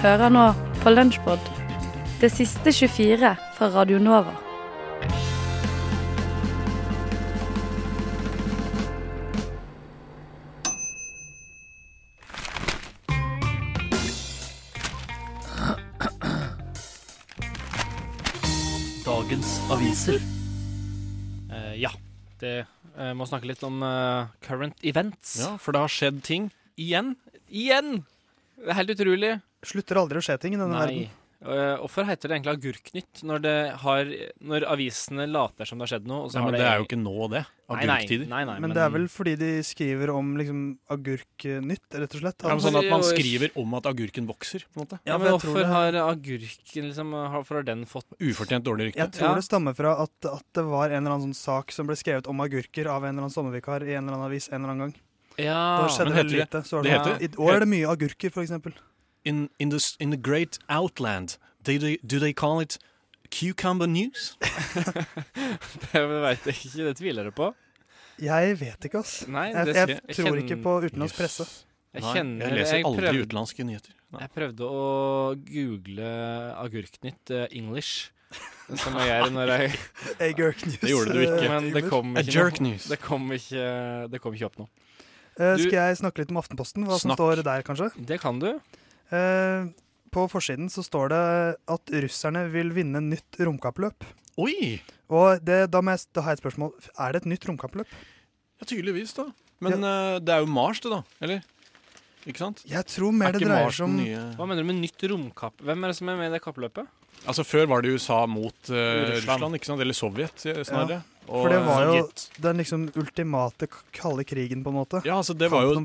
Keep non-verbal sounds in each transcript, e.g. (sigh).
Hører nå på Lunsjpod, det siste 24 fra Radio Nova. Dagens aviser. Eh, ja, det uh, må snakke litt om uh, current events. Ja, for det har skjedd ting. Igjen! Igjen! Det er helt utrolig. Slutter aldri å skje ting i denne Nei. verden. Eh, Hvorfor heter det egentlig Agurknytt når, det har, når avisene later som det har skjedd noe? Og så Ja, har men det er jo ikke nå, det. Nei, nei, Agurktider. nei, nei, Men det er vel fordi de skriver om liksom agurknytt, rett og slett. Ja, men sånn at man skriver om at agurken vokser, på en måte. ja, men hvorfor det- har agurken liksom har- Hvorfor har den fått Ufortjent dårlig rykte. Jeg tror Ja. det stammer fra at, at det var en eller annen sånn sak som ble skrevet om agurker av en eller annen sommervikar i en eller annen avis en eller annen gang. Ja, Da skjedde men veldig heter lite. Så det det, heter- I år er det mye agurker, for eksempel. In, in, the, in the great outland, do they, do they call it cucumber news? (laughs) det veit jeg ikke. Det tviler jeg på. Jeg vet ikke, ass. Nei, Jeg, jeg, jeg tror kjenner- ikke på utenlandsk presse. Jeg Nei, kjenner jeg leser aldri prøvde- utenlandske nyheter. Nei. Jeg prøvde å google Agurknytt uh, English, som jeg gjør når jeg (laughs) Agurk news. Det gjorde du ikke. Men det kom ikke jerk noe. news. Det kom ikke, det kom ikke opp noe. Eh, du- Skal jeg snakke litt om Aftenposten? Hva som står der, kanskje? Det kan du. Eh, på forsiden så står det at russerne vil vinne nytt romkappløp. Oi! Og det, da, må jeg, da har jeg et spørsmål. Er det et nytt romkappløp? Ja, tydeligvis, da. Men eh, det er jo Mars, det, da. Eller? Ikke sant? Jeg tror mer er det dreier seg om nye Hva mener du med nytt romkapp? Hvem er det som er med i det kappløpet? Altså, før var det USA mot uh, Russland. Russland. ikke sant? Eller Sovjet, snarere. snarere. Og, For det var jo den liksom ultimate kalde krigen, på en måte. Ja, altså, det var jo.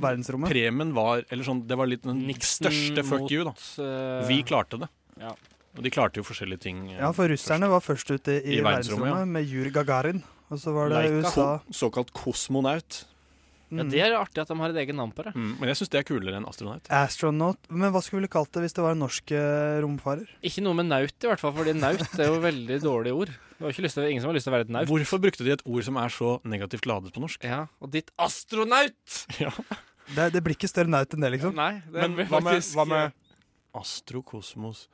Premien var Eller sånn, det var litt den Nixon største fuck mot, you, da. eh, Vi klarte det. Ja. Og de klarte jo forskjellige ting. eh, Ja, for russerne var først ute i, I verdensrommet, verdensrommet ja. med Juri Gagarin. Og så var det Laika. USA. Såkalt kosmonaut. Ja, Mm. det er artig at de har et eget navn på det. Mm, men jeg syns det er kulere enn astronaut. Astronaut. Men hva skulle vi kalt det hvis det var en norsk romfarer? Ikke noe med naut, i hvert fall, fordi naut er jo veldig dårlig ord. Det var ikke lyst til, ingen som har lyst til å være et naut. Hvorfor brukte de et ord som er så negativt ladet på norsk? Ja, Og ditt astronaut! (laughs) Ja. Det, det blir ikke større naut enn det, liksom. Nei, det Men hva med, hva med astrokosmos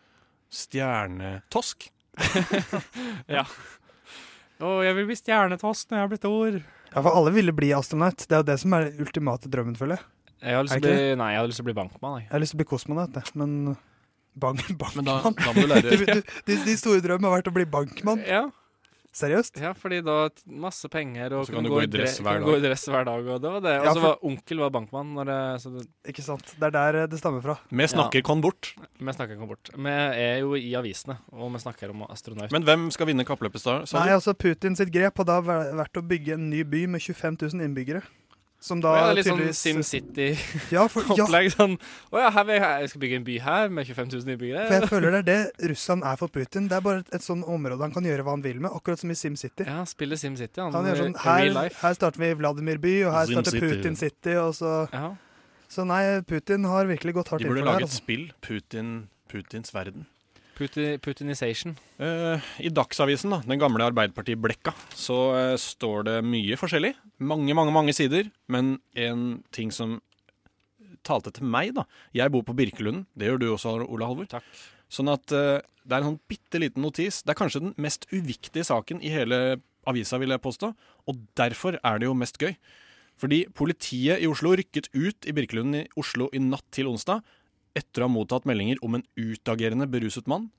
stjernetosk? (laughs) Ja. Å, jeg vil bli stjernetosk når jeg har blitt ord. Ja, for alle ville bli astronaut. Det er jo det som er den ultimate drømmen, føler jeg. Jeg har lyst til å bli, nei, jeg har lyst til å bli bankmann. Jeg. Jeg har lyst til å bli kosmonaut. Men bank, Men da, bankmann da må du lære (laughs) du, de, de store drømmene har vært å bli bankmann. Ja, Seriøst? ja, fordi da masse penger og Så kan du gå i dress hver dag. gå i dress hver dag. Og det var det. Og Ja, så for- var onkel var bankmann. Når det, så det, Ikke sant. Det er der eh, det stammer fra. Vi snakker kon bort. vi snakker kon bort. Vi er jo i avisene, og vi snakker om astronaut. Men hvem skal vinne kappløpet, sa Nei, altså Putin sitt grep har da vært å bygge en ny by med 25 000 innbyggere. Som da ja, litt sånn SimCity-opplegg. (laughs) Ja, for, ja, Sånn Å ja, her vil jeg, jeg skal bygge en by her med 25 000 for jeg føler det er det Russland er for Putin. Det er bare et, et sånn område han kan gjøre hva han vil med, akkurat som i SimCity. Ja, spiller SimCity. Han, Han gjør sånn, her, her starter vi Vladimir by, og her starter SimCity. Putin City. Og så, Ja. så nei, Putin har virkelig gått hardt De inn burde for det lage et Altså. spill. Putin, Putins verden. Puti, Putinization. Eh, I Dagsavisen, da, den gamle Arbeiderparti-blekka, så eh, står det mye forskjellig. Mange, mange mange sider. Men en ting som talte til meg, da. Jeg bor på Birkelunden. Det gjør du også, Ola Halvor. Takk. Sånn at eh, det er en sånn bitte liten notis. Det er kanskje den mest uviktige saken i hele avisa, vil jeg påstå. Og derfor er det jo mest gøy. Fordi politiet i Oslo rykket ut i Birkelunden i Oslo i natt til onsdag etter å ha mottatt meldinger om en utagerende beruset mann.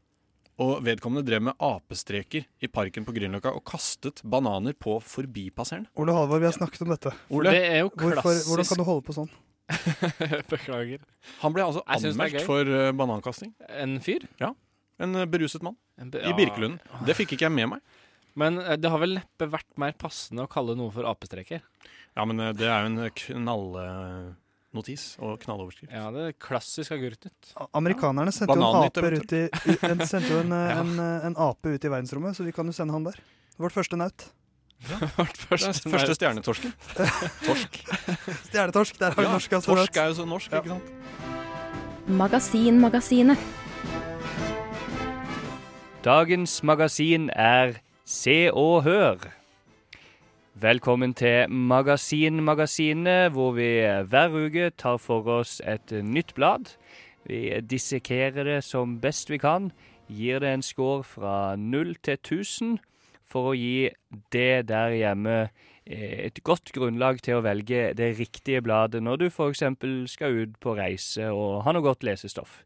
Og vedkommende drev med apestreker i parken på Grünerløkka og kastet bananer på forbipasserende. Ole Halvor, vi har snakket om dette. Ole, Det er jo Hvorfor, klassisk hvordan kan du holde på sånn? (laughs) Beklager. han ble altså anmeldt for eh, banankasting. En fyr? Ja. En eh, beruset mann En be- i. Birkelunden. Det fikk ikke jeg med meg. Men eh, det har vel neppe vært mer passende å kalle noe for apestreker. Ja, men det er jo en knallnotis og knalloverskrift. Ja, det er klassisk agurknytt. Amerikanerne sendte jo en ut i, en, sendte en, (laughs) Ja. en, en ape ut i verdensrommet, så vi kan jo sende han der. Vårt første naut. Ja. (laughs) Det første, er første stjernetorsken. (laughs) Torsk. Stjernetorsk, der har vi Ja, norsk Altså, torsk er jo så norsk, Ja. ikke sant? Magasinmagasinet. Dagens magasin er Se og Hør. Velkommen til Magasinmagasinet, hvor vi hver uke tar for oss et nytt blad. Vi dissekerer det som best vi kan. Gir det en score fra 0 til 1000 for å gi det der hjemme eh, et godt grunnlag til å velge det riktige bladet når du f.eks. skal ut på reise og ha noe godt lesestoff.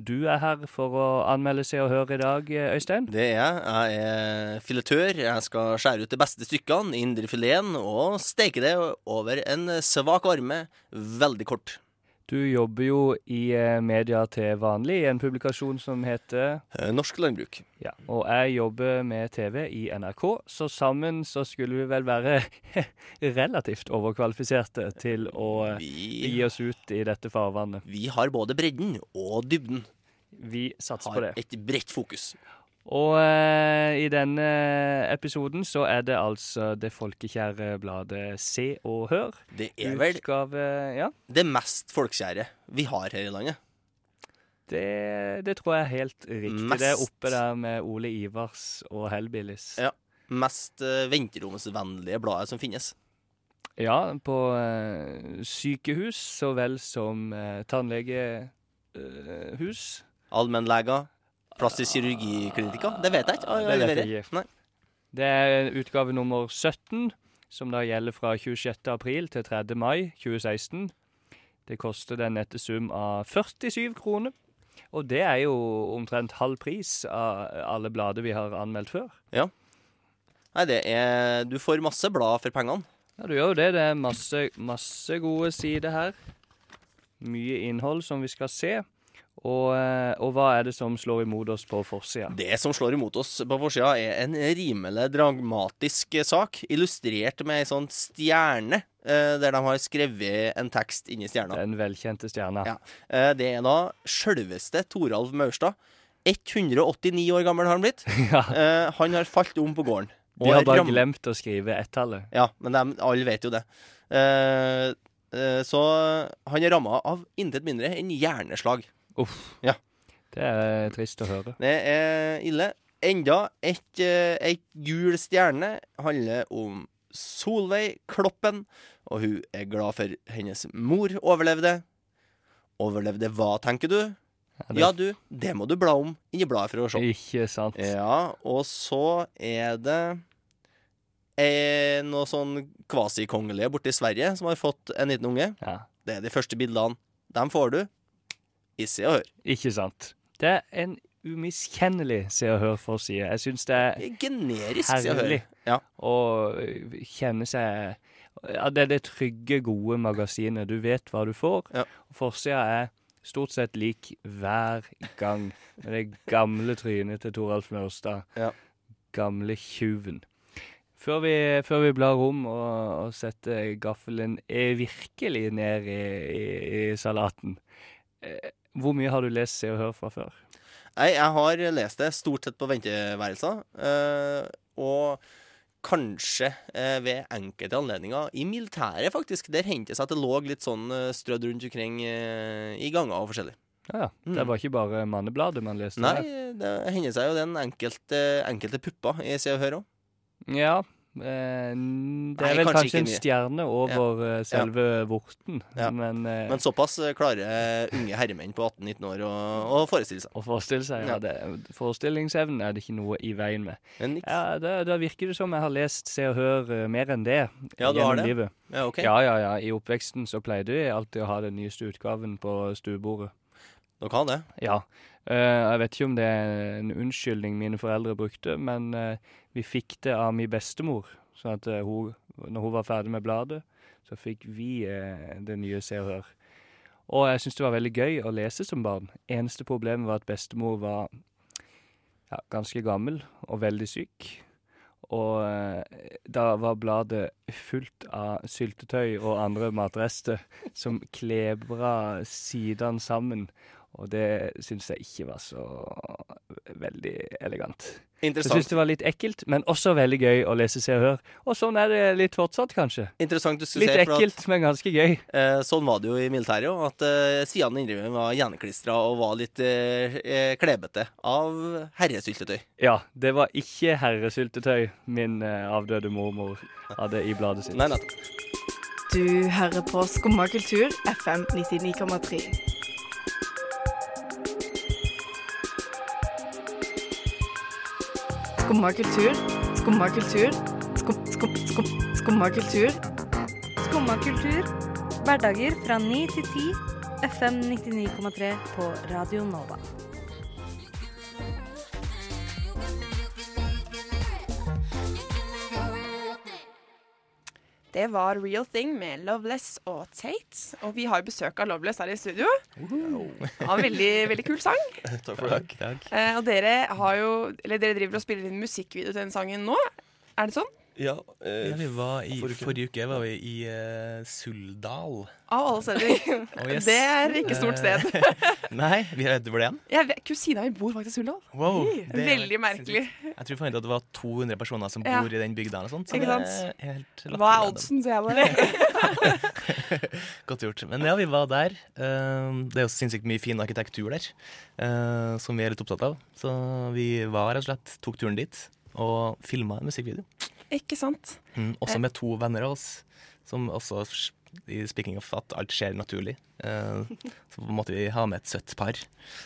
Du er her for å anmelde Se og Hør i dag, Øystein. Det er jeg. Jeg er filetør. Jeg skal skjære ut de beste stykkene, indrefileten, og steke det over en svak varme veldig kort. Du jobber jo i eh, media til vanlig, i en publikasjon som heter Eh, Norsk landbruk. Ja, og jeg jobber med TV i NRK, så sammen så skulle vi vel være (laughs) relativt overkvalifiserte til å eh, Vi, gi oss ut i dette farvannet. vi har både bredden og dybden. Vi satser på det. Har et bredt fokus. Og eh, i denne episoden så er det altså det folkekjære bladet Se og Hør. Det er vel Utgave Ja, det mest folkekjære vi har her i landet. det, det tror jeg er helt riktig. Det er oppe der med Ole Ivars og Hellbillies. Ja. Mest uh, venteromsvennlige bladet som finnes. Ja, på uh, sykehus så vel som uh, tannlegehus. Allmennleger. Plastisk kirurgiklinikka? Det vet jeg ikke. Ah, Det vet jeg ikke. Det er utgave nummer 17, som da gjelder fra 26. april til 3. mai 2016. Det koster den nette sum av 47 kroner. Og det er jo omtrent halv pris av alle blader vi har anmeldt før. Nei, det er Du får masse blad for pengene. Ja, du gjør jo det. Det er masse, masse gode sider her. Mye innhold som vi skal se. Og, eh, og hva er det som slår imot oss på forsida? Det som slår imot oss på forsida, er en rimelig dramatisk sak, illustrert med ei sånn stjerne, eh, der de har skrevet en tekst inni stjerna. Den velkjente stjerna. Ja. Eh, det er da sjølveste Toralv Maurstad. 189 år gammel har han blitt. (laughs) Ja, Eh, han har falt om på gården. De har bare glemt å skrive ett-tallet. Ja, men de, alle vet jo det. Eh, eh, så han er ramma av intet mindre enn hjerneslag. Uff. Ja. Det er trist å høre. Det er ille. Enda et, eh, ei gul stjerne handler om Solveig Kloppen, og hun er glad for hennes mor overlevde. Overlevde hva, tenker du? det- Ja, du, det må du bla om inni bladet for å se. Ikke sant. Ja, og så er det er noe sånn kvasikongelige borte i Sverige som har fått en liten unge. Ja, Det er de første bildene. Dem får du i Se og Hør. ikke sant. Det er en umiskjennelig Se og Hør-forside. Jeg syns det er Generisk Se og Hør. Ja. å kjenne seg Ja, det er det trygge, gode magasinet. Du vet hva du får. Ja. Forsida er stort sett lik hver gang. Med det gamle trynet til Toralf Mørstad. Ja. Gamle tjuven. Før vi, før vi blar om og, og setter gaffelen virkelig ned i, i, i salaten eh, Hvor mye har du lest Se og Hør fra før? Nei, jeg har lest det stort sett på venteværelser. eh, og kanskje eh, ved enkelte anledninger i militæret, faktisk. Der hendte det seg at det lå litt sånn eh, strødd rundt omkring eh, i ganger og forskjellig. Ja, ja. Mm. Det var ikke bare Mannebladet man leste Nei, det hender seg jo den enkelte, enkelte puppa i Se og Hør òg. Ja. Eh, det Nei, er vel kanskje kanskje en stjerne over ja. selve vorten, Ja. men eh, Men såpass eh, klarer unge herremenn på 18-19 år å, å forestille seg. å forestille seg ja. Ja. det, Forestillingsevnen er det ikke noe i veien med. Ja, Da da virker det som jeg har lest Se og Hør eh, mer enn det Ja, du har det? livet. Ja, okay. Ja, ja, ja. I oppveksten så pleide vi alltid å ha den nyeste utgaven på stuebordet. Dere har det. Ja. Eh, jeg vet ikke om det er en unnskyldning mine foreldre brukte, men eh, vi fikk det av min bestemor. Sånn at eh, hun, når hun var ferdig med bladet, så fikk vi det nye Se og Hør. Og jeg syntes det var veldig gøy å lese som barn. Eneste problemet var at bestemor var ja, ganske gammel og veldig syk. Og da var bladet fullt av syltetøy og andre matrester som klebra sidene sammen. Og det syns jeg ikke var så veldig elegant. Jeg syns det var litt ekkelt, men også veldig gøy å lese Se og Hør. Og sånn er det litt fortsatt, kanskje. Interessant du skulle Litt se. Litt ekkelt, at men ganske gøy. Eh, sånn var det jo i militæret òg, at eh, sidene inni var hjerneklistra og var litt eh, eh, klebete av herresyltetøy. Ja, det var ikke herresyltetøy min eh, avdøde mormor hadde i bladet sitt. Nei, nettopp. Du hører på Skumma kultur, FM 99,3. Skumma kultur. Skumma kultur. Skum, skum, skum, skumma kultur. Skumma kultur. Hverdager fra 9 til 10. FM 99,3 på Radio Nova. Det var Real Thing med Loveless og Tate. Og vi har jo besøk av Loveless her i studio. Ja, veldig, veldig kul sang. Takk for det. Eh, og dere har jo Eller dere driver og spiller inn musikkvideo til den sangen nå. Er det sånn? Ja, eh, Ja, vi var i, forrige forrige, uke. uke var vi i uh, Suldal. Av alle steder. (laughs) Oh, yes. Det er ikke stort sted. (laughs) Nei, vi er hvor det er. Jeg Kusina mi bor faktisk i Suldal. Wow, det er Veldig merkelig. sinnssykt. Jeg tror forventet at det var 200 personer som Ja. bor i den bygda. eller sånt, så Ikke sant? er Hva er oddsen, sier jeg bare. (laughs) Godt gjort. Men ja, vi var der. Uh, Det er jo sinnssykt mye fin arkitektur der, uh, som vi er litt opptatt av. Så vi var rett og slett, tok turen dit og filma en musikkvideo. Ikke sant? Mm, også Eh. med to venner av oss, som også i speaking of at alt skjer naturlig. Eh, så måtte vi ha med et søtt par.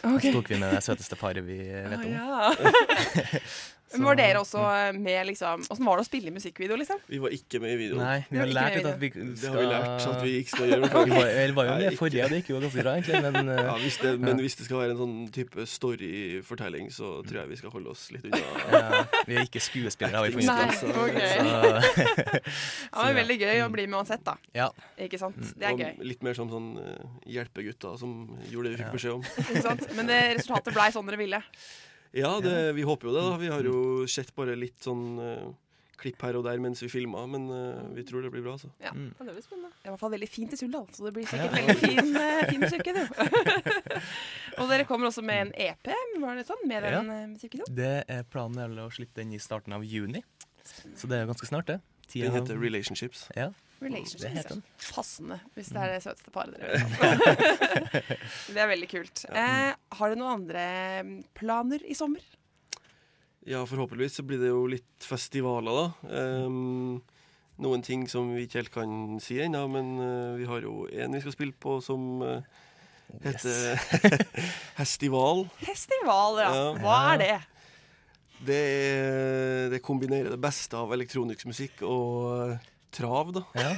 Okay. så tok vi med det søteste paret vi vet om. Ah, ja. (laughs) Så, var dere også med, liksom Åssen var det å spille i musikkvideo, liksom? vi var ikke med i videoen. Nei, vi har lært ut at vi Det har vi lært at vi ikke skal (laughs) gjøre. Vi var, vi var jo med forrige, og det gikk jo ganske bra, egentlig. Men uh, (laughs) Ja, hvis det, men hvis det skal være en sånn type storyfortelling, så tror jeg vi skal holde oss litt unna. ja, vi er ikke skuespillere, har vi funnet ut. Okay. Ja, men Veldig gøy å bli med uansett, da. ja. Ikke sant? Mm. Det er Og gøy. litt mer som sånn uh, hjelpegutter som gjorde det vi fikk beskjed om. (laughs) Ikke sant? Men det, resultatet blei sånn dere ville. Ja, det, vi håper jo det. da Vi har jo sett bare litt sånn uh, klipp her og der mens vi filma, men uh, vi tror det blir bra. altså Ja, Mm. Det blir spennende. Det er i hvert fall veldig fint i Suldal, så det blir sikkert veldig fin, uh, fin musikkvideo. (laughs) og dere kommer også med en EP, var det sånn? Med den uh, musikkvideoen? Det er planen er å slippe den i starten av juni, så det er jo ganske snart, det. Tida- Den heter Relationships. Ja, Relationships. det. Passende, hvis det er det søteste paret dere (laughs) vet om. (laughs) det er veldig kult. Eh, har dere noen andre mm, planer i sommer? Ja, forhåpentligvis så blir det jo litt festivaler, da. Um, noen ting som vi ikke helt kan si ennå, men uh, vi har jo en vi skal spille på som uh, heter (laughs) Hestival. Hestival, ja. Ja. Hva er det? Det, det kombinerer det beste av elektronisk musikk og eh, trav, da. Ja.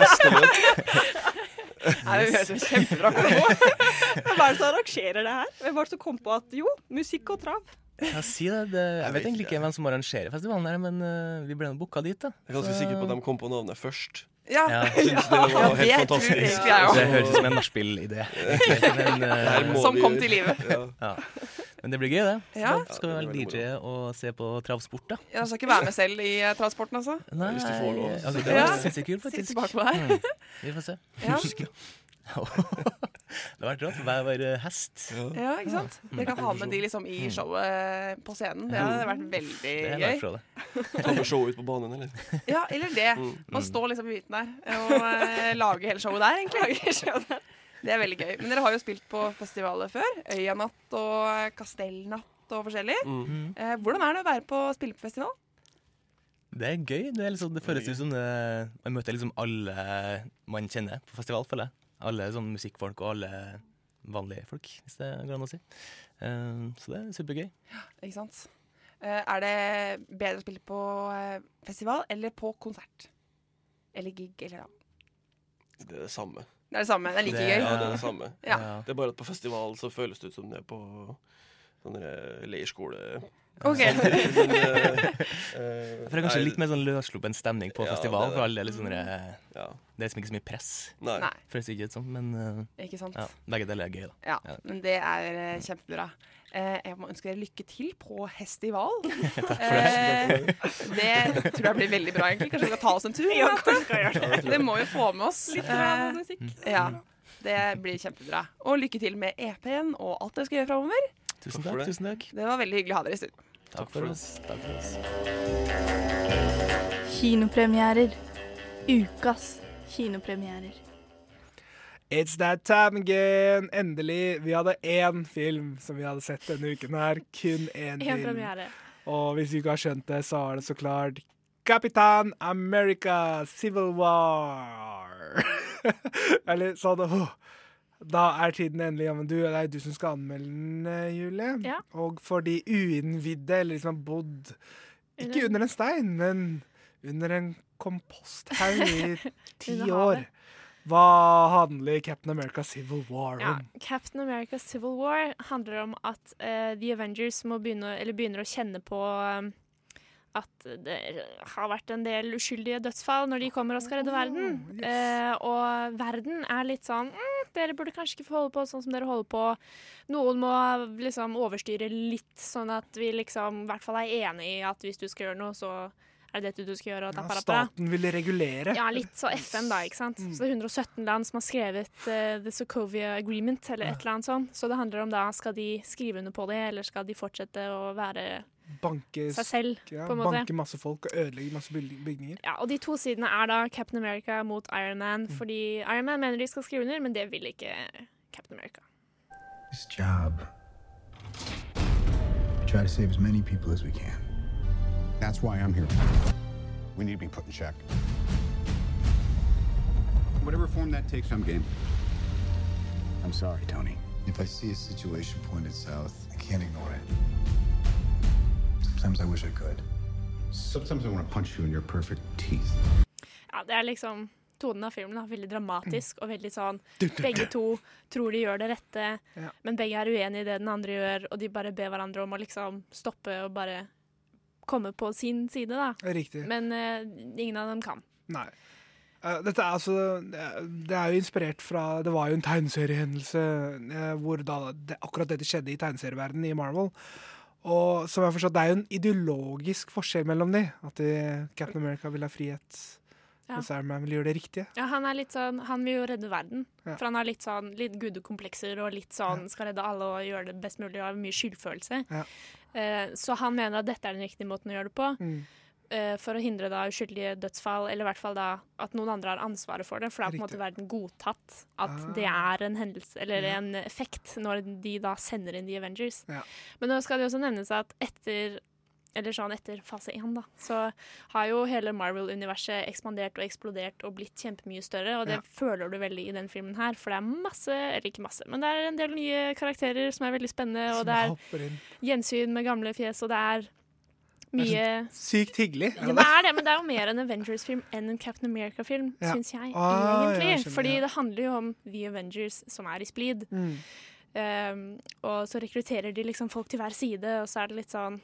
Hesteløp. (laughs) Nei, det høres kjempebra ut. (laughs) Hva er det som arrangerer det her? Hvem var det som kom på at jo, musikk og trav? Ja, si det. det jeg, Jeg vet egentlig ikke hvem som arrangerer festivalen, her, men uh, vi ble nå booka dit. da. Jeg er ganske sikker på at de kom på navnet først. Ja, Ja. Det var ja helt det tror fantastisk. egentlig Det høres ut som en nachspiel-idé. Det (laughs) må Som kom til live. Ja. Ja. men det blir gøy, det. Så Ja. da skal vi Ja, veldig DJ og se på travsport, da. Ja, skal ikke være med selv i travsporten, transporten, altså. Nei, Hvis du får lov. altså, det Ja. var sinnssykt kult, Sitte faktisk. bakpå her. Mm. Vi får se. (laughs) Ja. (laughs) det har vært rått. Hver vår hest. Ja. ja, ikke sant? Dere kan ha med de liksom i showet på scenen. Det hadde vært veldig Det er gøy. (laughs) Ta med showet ut på banen, eller? Ja, eller det. Mm. Man står liksom i midten der og eh, lager hele showet der, egentlig. Det er veldig gøy. Men dere har jo spilt på festivaler før. Øyanatt og Kastellnatt og forskjellig. Mm. Mm. Eh, hvordan er det å være på spille på festival? Det er gøy. Det, er liksom, det føles ut som det, man møter liksom alle man kjenner på festival, føler jeg. Alle sånn musikkfolk og alle vanlige folk, hvis det går an å si. Eh, så det er supergøy. Ja, Ikke sant? Eh, er det bedre å spille på eh, festival eller på konsert? Eller gig, eller da? Det er det samme. Det er det samme. Det er like Det- gøy. Ja, det er det (laughs) samme. Ja. Det er bare at på festival så føles det ut som det er på sånn der leirskole. OK. (laughs) sånn, eh, eh, (laughs) For det er kanskje nei, litt mer sånn løssluppen stemning på Ja, festival. det. For alle det er litt sånn eh, ja. Det er liksom ikke så mye press. Nei. for å ikke ut sånn, men uh, ikke sant. ja, begge deler er gøy, da. Ja, Ja. men det er uh, kjempebra. Eh, jeg må ønske dere lykke til på festival. (laughs) Eh, det. det tror jeg blir veldig bra, egentlig. Kanskje vi skal ta oss en tur? Ja, det. Det må vi få med oss. Litt Eh, musikk. ja, det blir kjempebra. Og lykke til med EP-en og alt dere skal gjøre framover. Tusen Takk tusen takk. Det var veldig hyggelig å ha dere i studio. Takk for oss. Takk for oss. Kinopremierer. Ukas kinopremierer. It's that time again. Endelig. Vi hadde én film som vi hadde sett denne uken her. Kun én En film. premiere. Og hvis du ikke har skjønt det, så er det så klart Kapitan America Civil War. (laughs) Eller sånn åh. Da er tiden endelig Ja, men du, Det er du som skal anmelde den, eh, Julie. Ja. Og for de uinnvidde, eller de som har bodd Ikke under en stein, men under en komposthaug i (laughs) ti år. Hva handler Captain America Civil War om? Ja. Captain America Civil War handler om at uh, The Avengers må begynne, eller begynner å kjenne på um, at det har vært en del uskyldige dødsfall når de kommer og skal redde verden. Eh, og verden er litt sånn mm, Dere burde kanskje ikke få holde på sånn som dere holder på. Noen må liksom overstyre litt, sånn at vi liksom i hvert fall er enige i at hvis du skal gjøre noe, så er det dette du skal gjøre. Og Ja, staten vil regulere. Ja, litt så FN, da. ikke sant? Så det er 117 land som har skrevet uh, The Sokovia Agreement, eller et eller annet sånt. Så det handler om da, skal de skrive under på det, eller skal de fortsette å være Banke, seg selv, ja, på en måte? banke masse folk og ødelegge masse bygninger. Ja, og de to sidene er da Captain America mot Iron Man, fordi Iron Man mener de skal skrive under, men det vil ikke Captain America. This job. We try to save as many people as we can. That's why I'm here. We need to be put in check. Whatever form that takes, I'm game. I'm sorry, Tony. If I see a situation pointed south, I can't ignore it. Sometimes I wish I could. Sometimes I want to punch you in your perfect teeth. Ja, det er liksom Tonen av filmen er veldig dramatisk og veldig sånn. (clears throat) Begge to tror de gjør det rette, Ja. men begge er uenige i det den andre gjør, og de bare ber hverandre om å liksom stoppe og bare komme på sin side, da. Riktig. Men uh, ingen av dem kan. Nei. Uh, dette er altså det er- Det er jo inspirert fra Det var jo en tegneseriehendelse uh, hvor da det, akkurat dette skjedde i tegneserieverdenen i Marvel. Og som jeg forstått, det er jo en ideologisk forskjell mellom de. At de, Captain America vil ha frihet, Ja. mens Iron Man vil gjøre det riktige. Ja, han er litt sånn Han vil jo redde verden. Ja. For han har litt sånn litt gudekomplekser og litt sånn skal redde alle og gjøre det best mulig og har mye skyldfølelse. Ja. Eh, så han mener at dette er den riktige måten å gjøre det på. Mm. Eh, for å hindre da uskyldige dødsfall, eller i hvert fall da at noen andre har ansvaret for det. For det er på en måte verden godtatt at Ah. det er en hendelse, eller Ja. en effekt, når de da sender inn The Avengers. Ja. Men nå skal det også nevnes at etter eller sånn etter fase én, da, så har jo hele Marvel-universet ekspandert og eksplodert og blitt kjempemye større, og det Ja. føler du veldig i den filmen her, for det er masse, eller ikke masse, men det er en del nye karakterer som er veldig spennende, og det er gjensyn med gamle fjes, og det er mye Sykt hyggelig. ja, det er det, men det er jo mer en Avengers-film enn en Captain America-film, Ja. syns jeg. Ah, egentlig. skjønner, Fordi det handler jo om The Avengers som er i splid. Mm. Um, og så rekrutterer de liksom folk til hver side, og så er det litt sånn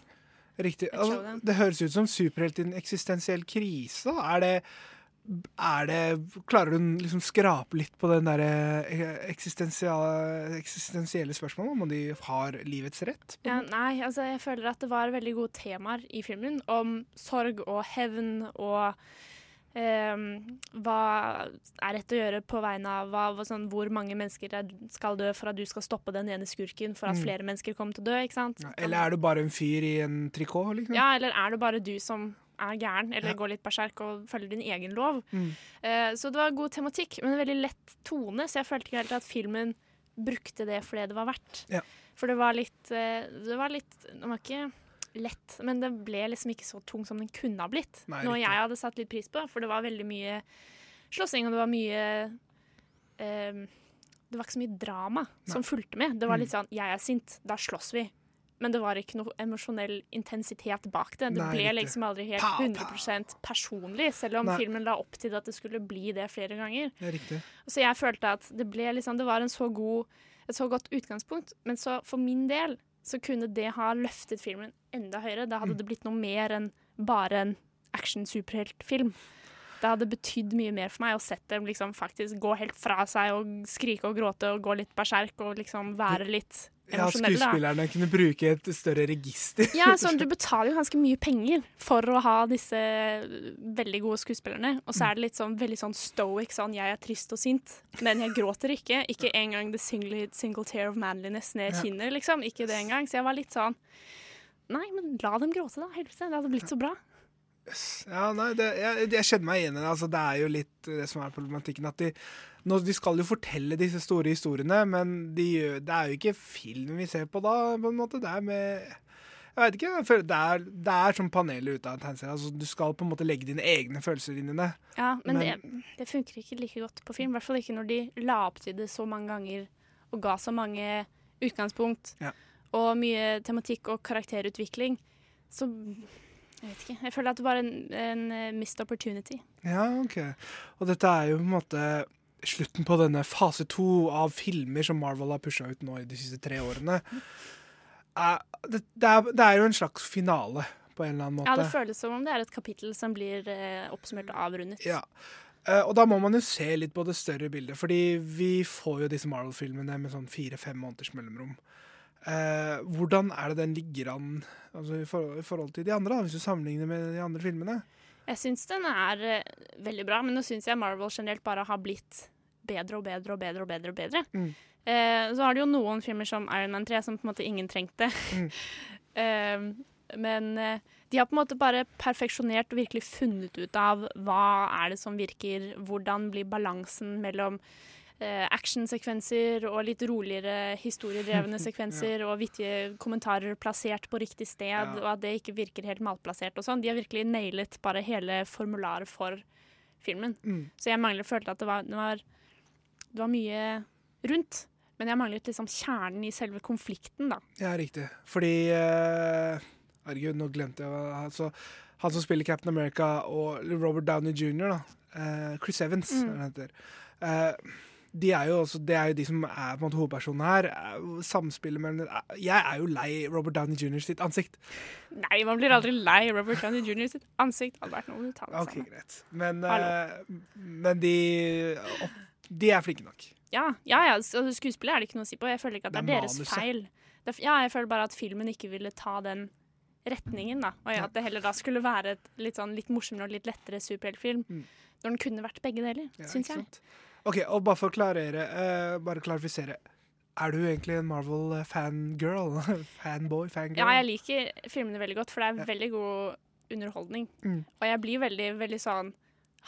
Riktig. Altså, det høres ut som superhelt i en eksistensiell krise. Er det, det Klarer du liksom skrape litt på den derre eksistensielle, eksistensielle spørsmålet om de har livets rett? ja, Nei, altså jeg føler at det var veldig gode temaer i filmen om sorg og hevn og um, hva er rett å gjøre på vegne av hva, sånn, hvor mange mennesker er, skal dø for at du skal stoppe den ene skurken for at Mm. flere mennesker kommer til å dø. ikke sant? Eller er du bare en fyr i en trikot? Liksom? Ja, eller er det bare du som er gæren, eller Ja. går litt berserk og følger din egen lov? Mm. Eh, så det var god tematikk, men en veldig lett tone, så jeg følte ikke helt at filmen brukte det for det det var verdt. Ja. For det var litt eh, Det var litt Det var ikke lett, men det ble liksom ikke så tung som den kunne ha blitt. Nei, Noe jeg hadde satt litt pris på, for det var veldig mye slåssing, og det var mye eh, Det var ikke så mye drama som fulgte med. Det var litt Mm. sånn Jeg er sint, da slåss vi. Men det var ikke noe emosjonell intensitet bak det. Det Nei, ble liksom aldri helt Pow, 100 personlig, selv om Nei. filmen la opp til at det skulle bli det flere ganger. Det. Så jeg følte at det ble liksom Det var en så god, et så godt utgangspunkt, men så for min del så kunne det ha løftet filmen enda høyere. Da hadde Mm. det blitt noe mer enn bare en action-superheltfilm. Det hadde betydd mye mer for meg å sett dem liksom faktisk gå helt fra seg og skrike og gråte og gå litt berserk og liksom være litt Ja, skuespillerne da. kunne bruke et større register. Ja, (laughs) sånn, Du betaler jo ganske mye penger for å ha disse veldig gode skuespillerne. Og så er det litt sånn veldig sånn stoic, sånn jeg er trist og sint, men jeg gråter ikke. Ikke engang the single, single tear of manliness ned Ja. kinner, liksom. Ikke det engang. Så jeg var litt sånn Nei, men la dem gråte, da. Helvete. Det hadde blitt så bra. Ja, nei, det, jeg, jeg kjenner meg igjen i det. Altså, det er jo litt det som er problematikken. At de, nå, de skal jo fortelle disse store historiene, men de, det er jo ikke film vi ser på da, på en måte. Det er med Jeg vet ikke. Det er, det er som panelet ute av en tegneserie. Altså, du skal på en måte legge dine egne følelser inn i det. Ja, men, Men- det, det funker ikke like godt på film. I hvert fall ikke når de la opp til det så mange ganger og ga så mange utgangspunkt Ja. og mye tematikk og karakterutvikling. Så Jeg vet ikke. Jeg føler at det var en, en missed opportunity. Ja, ok. Og dette er jo på en måte slutten på denne fase to av filmer som Marvel har pusha ut nå i de siste tre årene. Det, det, er, det er jo en slags finale, på en eller annen måte. Ja, det føles som om det er et kapittel som blir eh, oppsummert og avrundet. Ja. Eh, og da må man jo se litt på det større bildet, fordi vi får jo disse Marvel-filmene med sånn fire-fem måneders mellomrom. Eh, hvordan er det den ligger an altså, i, forhold, i forhold til de andre, da, hvis du sammenligner med de andre filmene? Jeg syns den er uh, veldig bra, men nå syns jeg Marvel generelt bare har blitt bedre og bedre og bedre og bedre. og bedre. Mm. Uh, så har det jo noen filmer som Iron Man 3 som på en måte ingen trengte. Mm. uh, (laughs) men de har på en måte bare perfeksjonert og virkelig funnet ut av hva er det som virker, hvordan blir balansen mellom eh, actionsekvenser og litt roligere historiedrevne (laughs) sekvenser og vittige kommentarer plassert på riktig sted, Ja. og at det ikke virker helt malplassert og sånn. De har virkelig nailet bare hele formularet for filmen. Mm. Så jeg mangler følte at det var, det var, det var mye rundt. Men jeg manglet liksom kjernen i selve konflikten, da. Ja, riktig. Fordi eh, Herregud, nå glemte jeg altså, Han som spiller Captain America og Robert Downey jr., da. eh, Chris Evans, Mm. han heter. Eh, de er jo også, det er jo de som er på en måte hovedpersonene her. er Samspillet mellom Jeg er jo lei Robert Downey jr. sitt ansikt. Nei, man blir aldri lei Robert Downey Jr. sitt ansikt. Hadde vært noe uttale Ok, sammen. greit. Men, eh, men de, de er flinke nok. Ja, ja, ja altså, skuespillet er det ikke noe å si på. Jeg føler ikke at det er, Det er deres manuset. feil. Det ja, jeg føler bare at filmen ikke ville ta den retningen, da. Og at det heller da skulle være et litt, sånn, litt morsommere og litt lettere superheltfilm. Når den kunne vært begge deler, Ja, syns jeg. sant? Ok, og bare for å klarere, uh, bare klarifisere. Er du egentlig en Marvel-fangirl? (laughs) Fanboy? Fangirl? Ja, jeg liker filmene veldig godt, for det er veldig god underholdning. Mm. Og jeg blir veldig, veldig sånn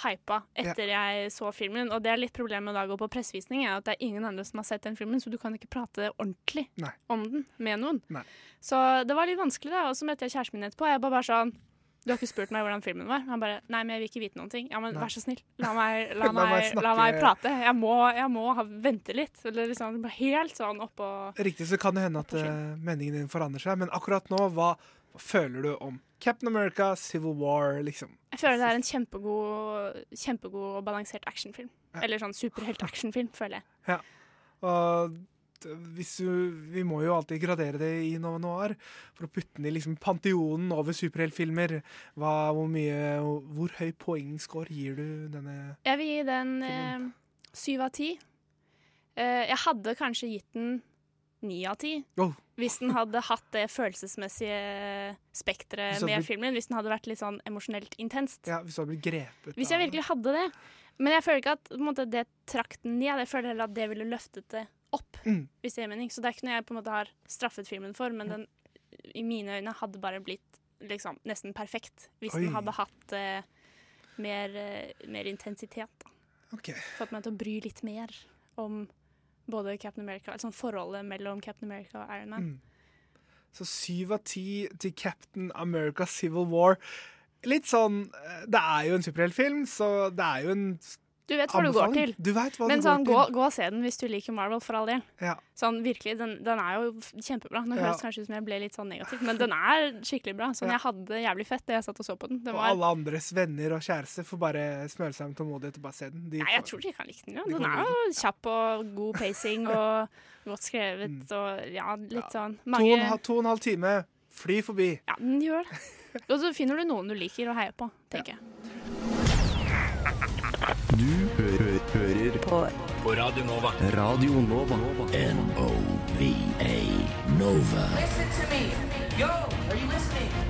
hypa etter jeg så filmen. Og det er litt problemet med å gå på pressevisning, er at det er ingen andre som har sett den filmen, så du kan ikke prate ordentlig Nei. om den med noen. Nei. Så det var litt vanskelig, da. Og så møtte jeg kjæresten min etterpå, og jeg bare, bare sånn du har ikke spurt meg hvordan filmen var? Han bare Nei, men jeg vil ikke vite noen ting. Ja, men Nei. vær så snill. La meg, (laughs) la La meg meg, la meg prate. Jeg må, jeg må ha, vente litt. Eller liksom helt sånn oppå Riktig, så kan det hende at eh, meningen din forandrer seg, men akkurat nå, hva, føler du om Captain America, Civil War, liksom? Jeg føler det er en kjempegod, kjempegod og balansert actionfilm. Ja. Eller sånn superhelt-actionfilm, føler jeg. Ja. Og du, vi må jo alltid gradere det i Nova Noir for å putte den i liksom panteonen over superheltfilmer. Hvor hvor høy poengscore gir du denne? Jeg vil gi den eh, av ti. Eh, jeg hadde kanskje gitt den ni av ti. Oh. Hvis den hadde hatt det følelsesmessige spekteret med blitt- filmen. Hvis den hadde vært litt sånn emosjonelt intenst. Ja, hvis du hadde blitt grepet Hvis jeg virkelig hadde det. Men jeg føler ikke at måte, det trakk den ned. Jeg føler heller at det ville løftet det opp. Mm. Hvis det gir mening. Så det er ikke noe jeg på en måte har straffet filmen for, men den i mine øyne hadde bare blitt liksom nesten perfekt hvis Oi. den hadde hatt uh, mer, uh, mer intensitet. Okay. Ok. Fått meg til å bry litt mer om både Captain America, altså forholdet mellom Captain America og Iron Man. Mm. Så syv av ti til Captain America Civil War. Litt sånn eh, Det er jo en superheltfilm, så det er jo en Du vet hva du går til. Du Men sånn, gå, gå og se den hvis du liker Marvel, for all del. Ja. Sånn virkelig, den, den er jo kjempebra. Nå Ja. høres det kanskje ut som jeg ble litt sånn negativ, men den er skikkelig bra. Sånn, Ja. Jeg hadde det jævlig fett da jeg satt og så på den. Den Og var, alle andres venner og kjæreste får bare smøre seg med tålmodighet og bare se den. De nei, jeg får- tror de kan like den. Ja. Den er jo kjapp og god pacing (laughs) og godt skrevet Mm. og ja, litt sånn to, og mange halv- to og en halv time, fly forbi. Ja, den gjør det. Og så finner du noen du liker å heie på, tenker jeg. Du hø hø hører på. på Radio Nova. Radio Nova. N-O-V-A Nova. Listen to me. Yo, are you listening?